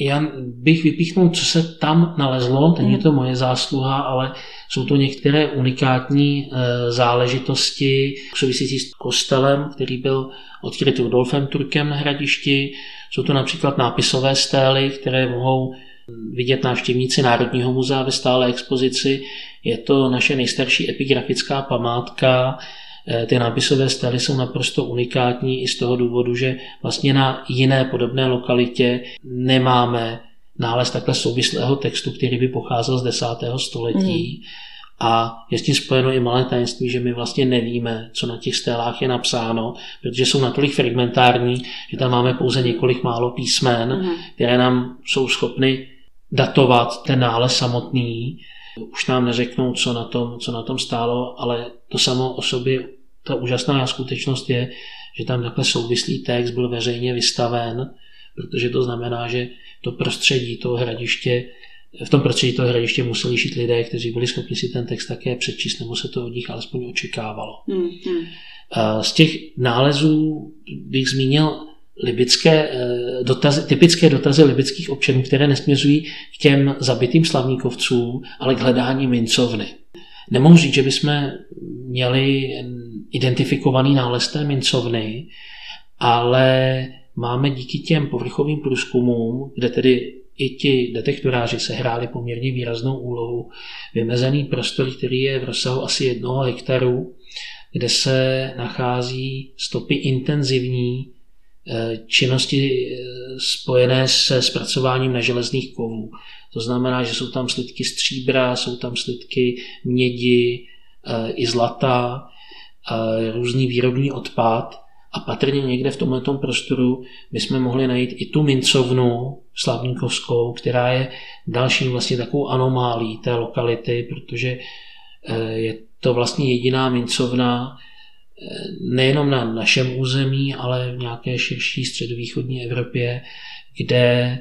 Já bych vypíchnul, co se tam nalezlo, není mhm. to moje zásluha, ale jsou to některé unikátní e, záležitosti související s kostelem, který byl odkryt Rudolfem Turkem na hradišti. Jsou to například nápisové stély, které mohou vidět návštěvníci Národního muzea ve stále expozici. Je to naše nejstarší epigrafická památka. Eh, ty nápisové stely jsou naprosto unikátní i z toho důvodu, že vlastně na jiné podobné lokalitě nemáme nález takhle souvislého textu, který by pocházel z 10. století. Mm. A je s tím spojeno i malé tajemství, že my vlastně nevíme, co na těch stélách je napsáno, protože jsou natolik fragmentární, že tam máme pouze několik málo písmen, mm. které nám jsou schopny datovat ten nález samotný. Už nám neřeknou, co na tom, co na tom stálo, ale to samo o sobě, ta úžasná skutečnost je, že tam takhle souvislý text byl veřejně vystaven, protože to znamená, že to prostředí toho hradiště v tom prostředí toho hradiště museli žít lidé, kteří byli schopni si ten text také přečíst, nebo se to od nich alespoň očekávalo. Hmm, hmm. Z těch nálezů bych zmínil libické eh, dotazy, typické dotazy libických občanů, které nesměřují k těm zabitým slavníkovcům, ale k hledání mincovny. Nemohu říct, že bychom měli identifikovaný nález té mincovny, ale máme díky těm povrchovým průzkumům, kde tedy i ti detektoráři se hráli poměrně výraznou úlohu, vymezený prostor, který je v rozsahu asi jednoho hektaru, kde se nachází stopy intenzivní Eh, činnosti eh, spojené se zpracováním neželezných kovů. To znamená, že jsou tam slidky stříbra, jsou tam slidky mědi, eh, i zlata, různý výrobní odpad a patrně někde v tomto prostoru bychom mohli najít i tu mincovnu slavníkovskou, která je dalším vlastně takovou anomálí té lokality, protože je to vlastně jediná mincovna, nejenom na našem území, ale v nějaké širší středovýchodní Evropě, kde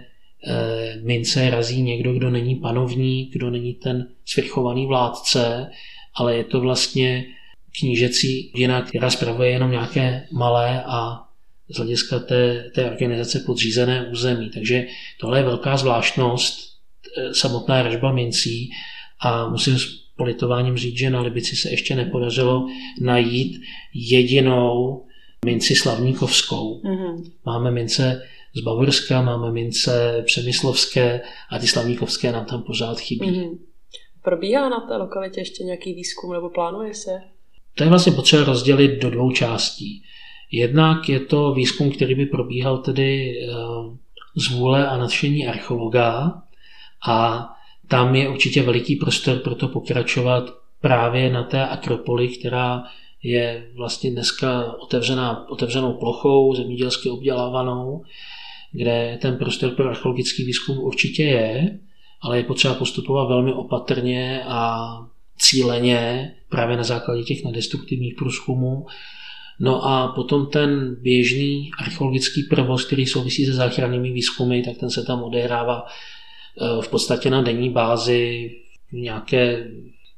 eh, mince razí někdo, kdo není panovník, kdo není ten svrchovaný vládce, ale je to vlastně knížecí rodina, která spravuje jenom nějaké malé a z hlediska té, té organizace podřízené území. Takže tohle je velká zvláštnost eh, samotná ražba mincí a musím politováním říct, že na Libici se ještě nepodařilo najít jedinou minci slavníkovskou. Mm-hmm. Máme mince z Bavorska, máme mince přemyslovské a ty slavníkovské nám tam pořád chybí. Mm-hmm. Probíhá na té lokalitě ještě nějaký výzkum nebo plánuje se? To je vlastně potřeba rozdělit do dvou částí. Jednak je to výzkum, který by probíhal tedy eh, z vůle a nadšení archeologa a tam je určitě veliký prostor pro to pokračovat právě na té Akropoli, která je vlastně dneska otevřená, otevřenou plochou, zemědělsky obdělávanou, kde ten prostor pro archeologický výzkum určitě je, ale je potřeba postupovat velmi opatrně a cíleně právě na základě těch nedestruktivních průzkumů. No a potom ten běžný archeologický provoz, který souvisí se záchrannými výzkumy, tak ten se tam odehrává Eh, v podstatě na denní bázi v nějaké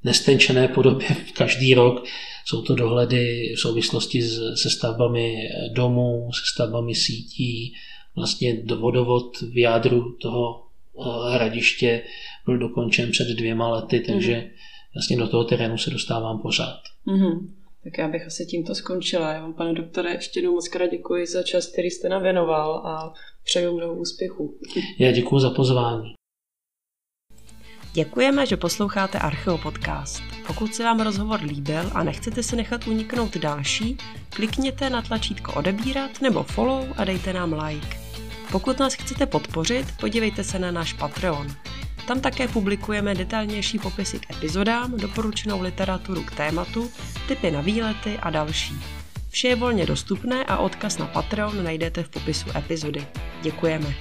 nestenčené podobě každý rok. Jsou to dohledy v souvislosti se stavbami domů, se stavbami sítí, vlastně vodovod v jádru toho eh, hradiště byl dokončen před dvěma lety, takže mm-hmm. Vlastně do toho terénu se dostávám pořád. Mm-hmm. Tak já bych asi tímto skončila. Já vám, pane doktore, ještě jednou moc krát děkuji za čas, který jste nám věnoval a přeju mnoho úspěchů. Já děkuji za pozvání. Děkujeme, že posloucháte Archeo podcast. Pokud se vám rozhovor líbil a nechcete si nechat uniknout další, klikněte na tlačítko odebírat nebo follow a dejte nám like. Pokud nás chcete podpořit, podívejte se na náš Patreon. Tam také publikujeme detailnější popisy k epizodám, doporučenou literaturu k tématu, typy na výlety a další. Vše je volně dostupné a odkaz na Patreon najdete v popisu epizody. Děkujeme.